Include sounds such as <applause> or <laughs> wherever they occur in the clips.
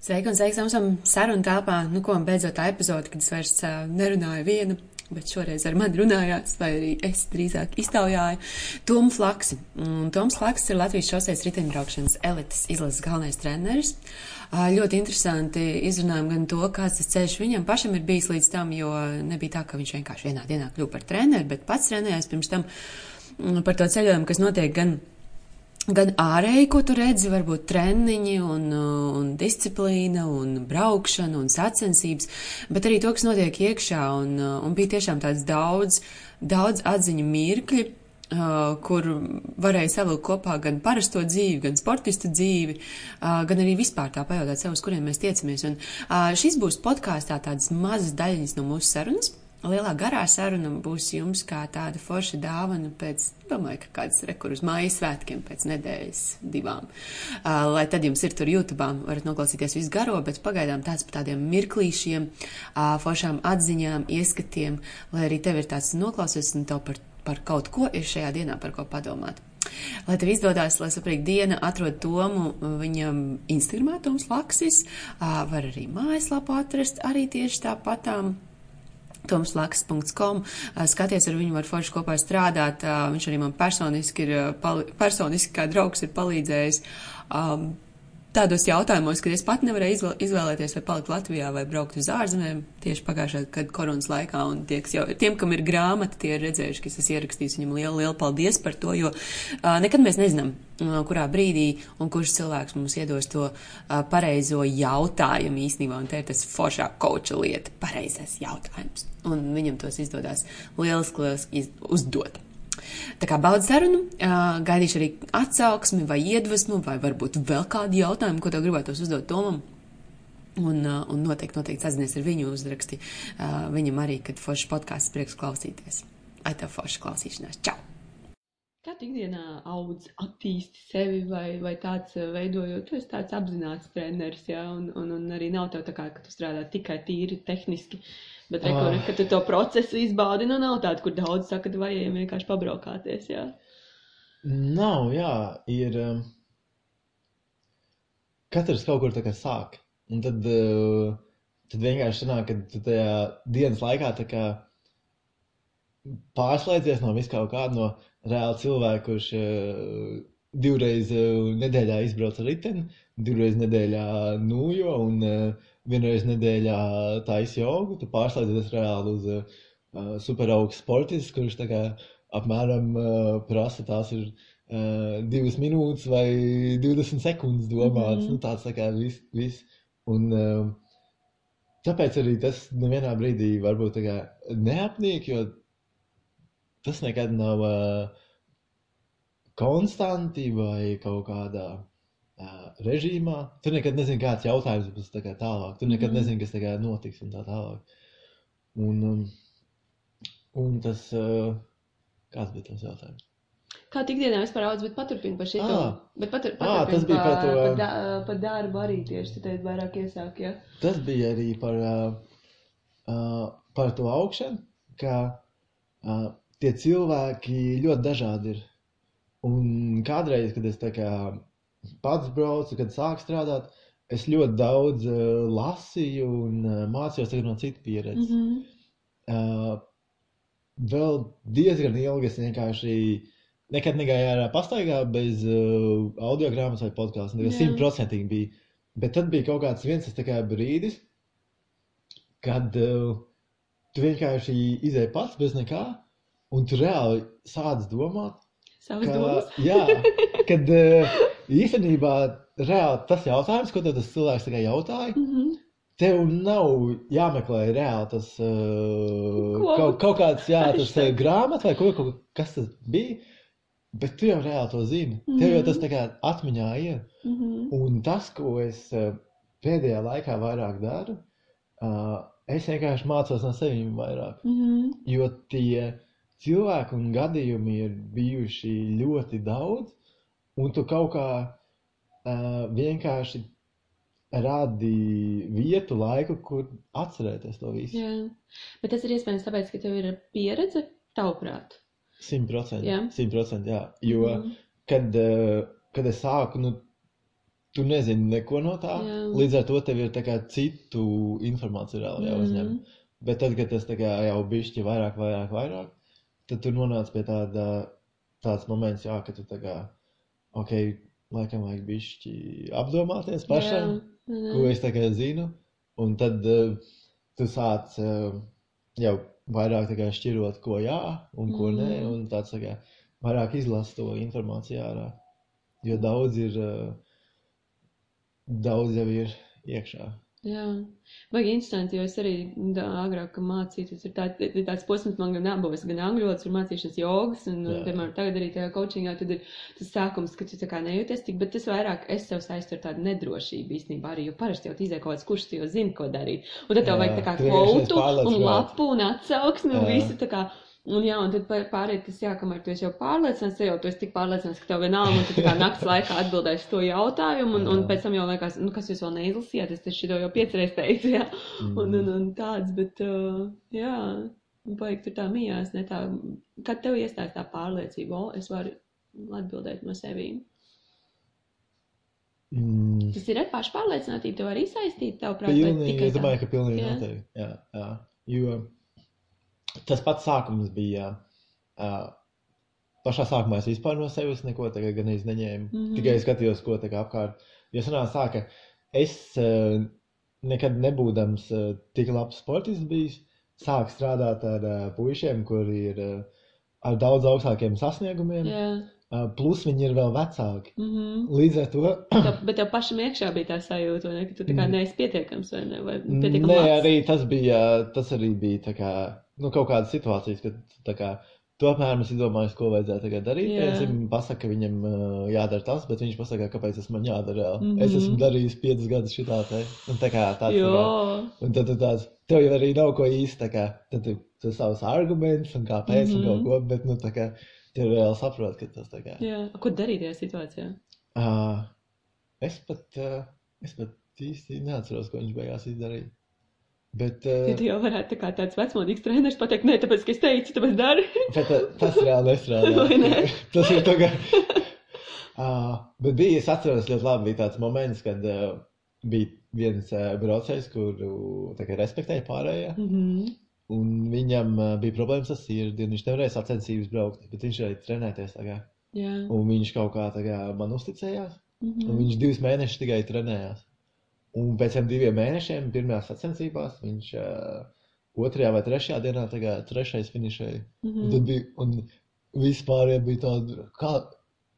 Sveiki un sveiks esam sarunu telpā. Nu, ko beidzot tā epizode, kad es vairs uh, nerunāju viena, bet šoreiz ar mani runājāt, vai arī es drīzāk iztaujāju Tomu Flaksi. Un Toms Flaks ir Latvijas šoseis riteņbraukšanas elites izlases galvenais treneris. Uh, ļoti interesanti izrunājam gan to, kāds tas ceļš viņam pašam ir bijis līdz tam, jo nebija tā, ka viņš vienkārši vienā dienā kļuva par treneri, bet pats trenējās pirms tam par to ceļojumu, kas notiek gan gan ārēji, ko tu redzi, varbūt treniņi un, un disciplīna un braukšana un sacensības, bet arī to, kas notiek iekšā un, un bija tiešām tāds daudz, daudz atziņu mirkļi, Uh, kur varēja savilkt kopā gan parasto dzīvi, gan sportistu dzīvi, uh, gan arī vispār tā pajautāt sev, uz kuriem mēs tiecamies. Un uh, šis būs podkāstā tādas mazas daļiņas no mūsu sarunas. Lielā garā saruna būs jums kā tāda forša dāvana pēc, domāju, ka kāds rekur uz mājas svētkiem pēc nedēļas divām. Uh, lai tad jums ir tur YouTube, varat noklausīties visu garo, bet pagaidām tāds par tādiem mirklīšiem, uh, foršām atziņām, ieskatiem, lai arī tev ir tāds noklausies un tev par, par kaut ko ir šajā dienā par ko padomāt. Lai tev izdodas, lai saprīt diena, atrod Tomu viņam Instagramā, Toms Laksis, uh, var arī mājaslapu atrast, arī tieši tāpatām tomslaks.com. Skaties, ar viņu var forši kopā strādāt. Viņš arī man personiski ir, personiski kā draugs ir palīdzējis. Um, tādos jautājumos, kad es pat nevarēju izvēlēties, vai palikt Latvijā vai braukt uz ārzemēm, tieši pagājušā gada koronas laikā, tieks jau, tiem, kam ir grāmata, tie ir redzējuši, ka es esmu ierakstījis viņam lielu, lielu paldies par to, jo uh, nekad mēs nezinām, uh, kurā brīdī un kurš cilvēks mums iedos to uh, pareizo jautājumu īstenībā, un te ir tas foršā koča lieta, pareizais jautājums, un viņam tos izdodas lieliski, lieliski uzdot. Tā kā baudu sarunu, gaidīšu arī atsauksmi vai iedvesmu, vai varbūt vēl kādu jautājumu, ko tev gribētos uzdot Tomam. Un, un noteikti, noteikti sazinies ar viņu uzraksti. Viņam arī, kad foršs podkāsts prieks klausīties. Ai, tev foršs klausīšanās. Čau! Tu ikdienā audz, attīsti sevi vai, vai tāds veidojot, tu esi tāds apzināts treneris, jā, un, un, un arī nav tev tā kā, ka tu strādā tikai tīri tehniski, Bet, re, kur, kad tu to procesu izbaudi, nu nav tāda, kur daudz saka, ka vajag vienkārši pabraukāties. Jā. Nav, jā, ir. Um, katrs kaut kur tā kā sāk. Un tad, uh, tad vienkārši sanāk, ka tu tajā dienas laikā tā kā pārslēdzies no visu kaut kāda, no reāla cilvēka, kurš uh, divreiz uh, nedēļā izbrauc ar riteni, divreiz nedēļā nūjo un uh, vienreiz nedēļā taisa jogu, tu pārslēdzies reāli uz uh, superaugstu sportistu, kurš tā kā apmēram uh, prasa tās ir uh, divas minūtes vai 20 sekundes domāts. Mm -hmm. nu, tāds tā kā viss. Vis. Un uh, tāpēc arī tas nevienā brīdī varbūt kā neapniek, jo tas nekad nav uh, konstanti vai kaut kādā uh, režīmā. Tu nekad nezini, kāds jautājums būs tā tālāk. Tu nekad mm. nezini, kas tā notiks un tā tālāk. Un, um, un tas, uh, kāds bija tas jautājums? Kā tik dienā vispār audz, bet paturpini par šito. Ah, bet patur, ah, tas bija par to. Par, da, par darbu arī tieši, tu teici, vairāk iesāk, ja? Tas bija arī par, uh, uh, par to augšanu, ka uh, tie cilvēki ļoti dažādi ir. Un kādreiz, kad es kā pats braucu, kad sāku strādāt, es ļoti daudz uh, lasīju un uh, mācījos no citu pieredzes. Mm -hmm. uh, vēl diezgan ilgi es vienkārši nekad negāju ārā pastaigā bez uh, audio grāmatas vai podkāstu. Tas simtprocentīgi bija. Bet tad bija kaut kāds viens kā brīdis, kad uh, tu vienkārši izēji pats bez nekā, un tu reāli sāc domāt. Savas ka, domas? <laughs> jā, kad uh, īstenībā reāli tas jautājums, ko tas cilvēks tikai jautāja, mm -hmm. tev nav jāmeklē reāli tas uh, kaut, kaut kāds jā, tas, uh, grāmats vai kaut, kaut kas tas bija. Bet tu jau reāli to zini. Mm -hmm. Tev jau tas tā kā atmiņā ir. Mm -hmm. Un tas, ko es pēdējā laikā vairāk daru, uh, es vienkārši mācos no sevis vairāk. Mm -hmm. Jo tie cilvēki un gadījumi ir bijuši ļoti daudz, un tu kaut kā uh, vienkārši rādi vietu, laiku, kur atcerēties to visu. Jā, bet tas ir iespējams tāpēc, ka tev ir pieredze, tavuprāt. Simt procenti. Jā. Jo, mm kad, kad es sāku, nu, tu nezini neko no tā. Jā. Līdz ar to tev ir kā citu informāciju jāuzņem. Mhm. Bet tad, kad tas kā jau bišķi vairāk, vairāk, vairāk, tad tu nonāc pie tāda, tāds moments, jā, ka tu tā kā, ok, laikam vajag bišķi apdomāties pašam, Jā. ko es kā zinu, un tad uh, tu sāc uh, jau vairāk tā kā šķirot, ko jā un ko nē, Mhm. un tāds tā kā vairāk izlasi to informāciju ārā, jo daudz ir, uh, daudz jau ir iekšā. Jā, baigi interesanti, jo es arī agrāk mācīju, tas ir, tā, tāds posms, man gan abos, gan angļu valodas ir mācīšanas jogas, un, un piemēram, tagad arī tajā coachingā, tad ir tas sākums, ka tu tā kā nejūties tik, bet tas vairāk es sev saistu ar tādu nedrošību īstenībā arī, jo parasti jau izē kaut kāds, kurš tu jau zini, ko darīt. Un tad tev Jā, vajag tā kā kvotu un lapu un atsauksmi un visu tā kā. Un jā, un tad pārējais tas jā, kamēr tu jau pārliecināts, jau tu esi tik pārliecināts, ka tev vienalga, un tu tā kā nakts laikā atbildēsi to jautājumu, un, un pēc tam jau liekas, nu, kas jūs vēl neizlasījāt, es taču to jau piecreiz teicu, jā. Mm. Un, un, un tāds, bet, uh, jā, un vajag tur tā mījās, ne tā, kad tev iestājas tā pārliecība, o, es varu atbildēt no sevīm. Mm. Tas ir ar pašpārliecinātību, tev arī saistīt, tev prāt, vai tikai es domāju, tā? ka pilnīgi noteikti. Jā, jā. Jo tas pats sākums bija. Uh, pašā sākumā es vispār no sevis neko tādu gan es neņēmu. Mm. -hmm. Tikai skatījos, ko tā kā apkārt. Jo sanāca tā, ka es uh, nekad nebūdams uh, tik labs sportists bijis, sāku strādāt ar uh, puišiem, kuri ir uh, ar daudz augstākiem sasniegumiem. Jā, Uh, plus viņi ir vēl vecāki. mm -hmm. Līdz ar to tev, bet tev pašam iekšā bija tā sajūta, ne, ka tu tā kā Mm. neesi pietiekams, vai ne, vai pietiekams Nē, labs. arī tas bija, tas arī bija tā kā, nu, kaut kādas situācijas, kad kā, tu apmēram esi domājis, ko vajadzētu tagad darīt. Yeah. Viņam pasaka, ka viņam uh, jādara tas, bet viņš pasaka, kāpēc tas man jādara. Mm. -hmm. Es esmu darījis piecus gadus šitā te. Un tā kā tāds. Kā- Un tad tu tāds, tev jau arī nav ko īsti, tā kā, tad tu, tu savus argumentus un kāpēc mm -hmm. un kaut Mhm. ko, bet, nu, tā kā, tev reāli saprot, ka tas tā kā. jā. Ko darīt tajā situācijā? Uh, es pat, uh, es pat īsti neatceros, ko viņš beigās izdarīja. Bet, uh, Ja tu jau varētu tā kā tāds vecmodīgs treneris pateikt, nē, tāpēc, ka es teicu, tāpēc dari. <laughs> Bet uh, tas reāli nestrādā. <laughs> Tas ir kā. Uh, <laughs> bet bija, es atceros ļoti labi, bija tāds moments, kad uh, bija viens uh, braucējs, kuru tā kā respektēja pārējie. Mhm. Un viņam uh, bija problēmas ar sirdi, un viņš nevarēja sacensības braukt, bet viņš varēja trenēties. kā. Jā. Un viņš kaut kā kā man uzticējās, un Mhm. viņš divus mēnešus tikai trenējās. Un pēc tam diviem mēnešiem, pirmajās sacensībās, viņš uh, otrajā vai trešajā dienā, trešais finišēja. Un Mhm. tad bija, un vispār ja bija tāda, kā,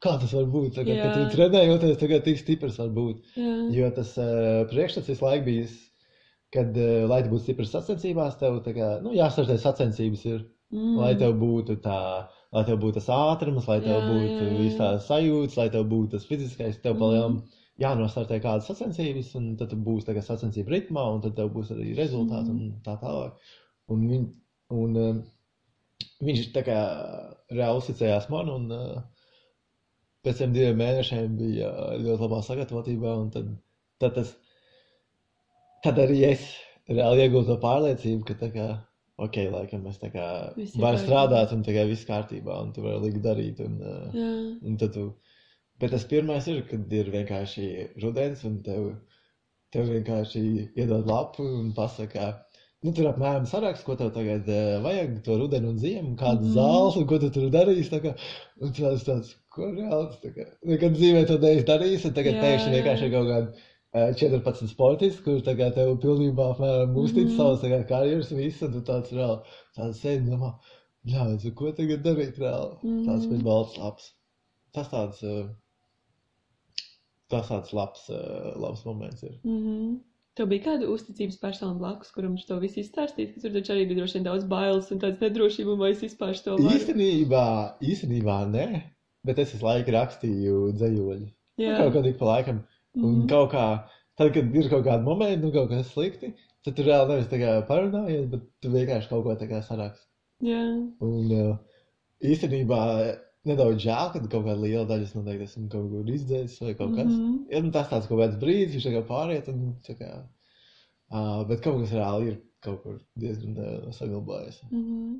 kā tas var būt, tagad, kad Jā. tu trenējoties, tagad tik stiprs var būt. Jā. Jo tas uh, priekšstats visu laiku bijis, kad, uh, lai tu būtu stiprs sacensībās, tev kā, nu, jāstartē sacensības ir, Mm. lai tev būtu tā, lai tev būtu tas ātrums, lai tev Jā, būtu jā, jā. viss tās sajūtas, lai tev būtu tas fiziskais, tev Mhm. palielam jānostartē kādas sacensības, un tad tu būsi tagad sacensību ritmā, un tad tev būs arī rezultāti Mhm. un tā tālāk. Un, viņ, un um, viņš tā kā reāli uzticējās man, un uh, pēc tam diviem mēnešiem bija uh, ļoti labā sagatavotībā, un tad, tad tas, tad arī es reāli iegūtu to pārliecību, ka tā kā, ok, laikam es tā kā kārtībā. strādāt, un tā kā viss kārtībā, un tu vari likt darīt, un, uh, un tad tu, bet tas pirmais ir, kad ir vienkārši rudens, un tev, tev vienkārši iedod lapu un pasaka, Nu, tur apmēram saraksts, ko tev tagad uh, vajag, to rudenu un ziemu, kādu mm. Mhm. zāli, un ko tu tur darīsi. tā kā. Un tas tāds, ko reāls, tā kā, nekad dzīvē to neesi darījis, un tagad pēkšņi vienkārši kaut kādi uh, 14 sportisti, kur tagad tev pilnībā apmēram uztic Mhm. savas tā kā karjeras visu, un tu tāds reāli, tāds sēdi domā, jā, ko tagad darīt reāli? Tāds Mhm. bija balts labs. Tas tāds, uh, tas tāds labs, uh, labs moments ir. Mhm. Tev bija kāda uzticības persona blakus, kuram to visu izstāstīja, ka tur taču arī bija droši vien daudz bailes un tādas nedrošības, vai es vispār to varu. Īstenībā, īstenībā nē, bet es visu laiku rakstīju dzējoļu. Jā, Kaut kā tik pa laikam. Un Mhm. kaut kā, tad, kad ir kaut kādi momenti, nu kaut kas slikti, tad tu reāli nevis tā kā parunājies, bet tu vienkārši kaut ko tā kā saraksti. jā. Un uh, īstenībā nedaudz žēl, ka kaut kāda liela daļa es noteikti esmu kaut kur izdzēsis vai kaut kas. Mhm. Ir nu, tas tāds kaut kāds brīdis, viņš kā pāriet, un tā kā, uh, bet kaut kas reāli ir kaut kur diezgan uh, saglabājies. Mhm.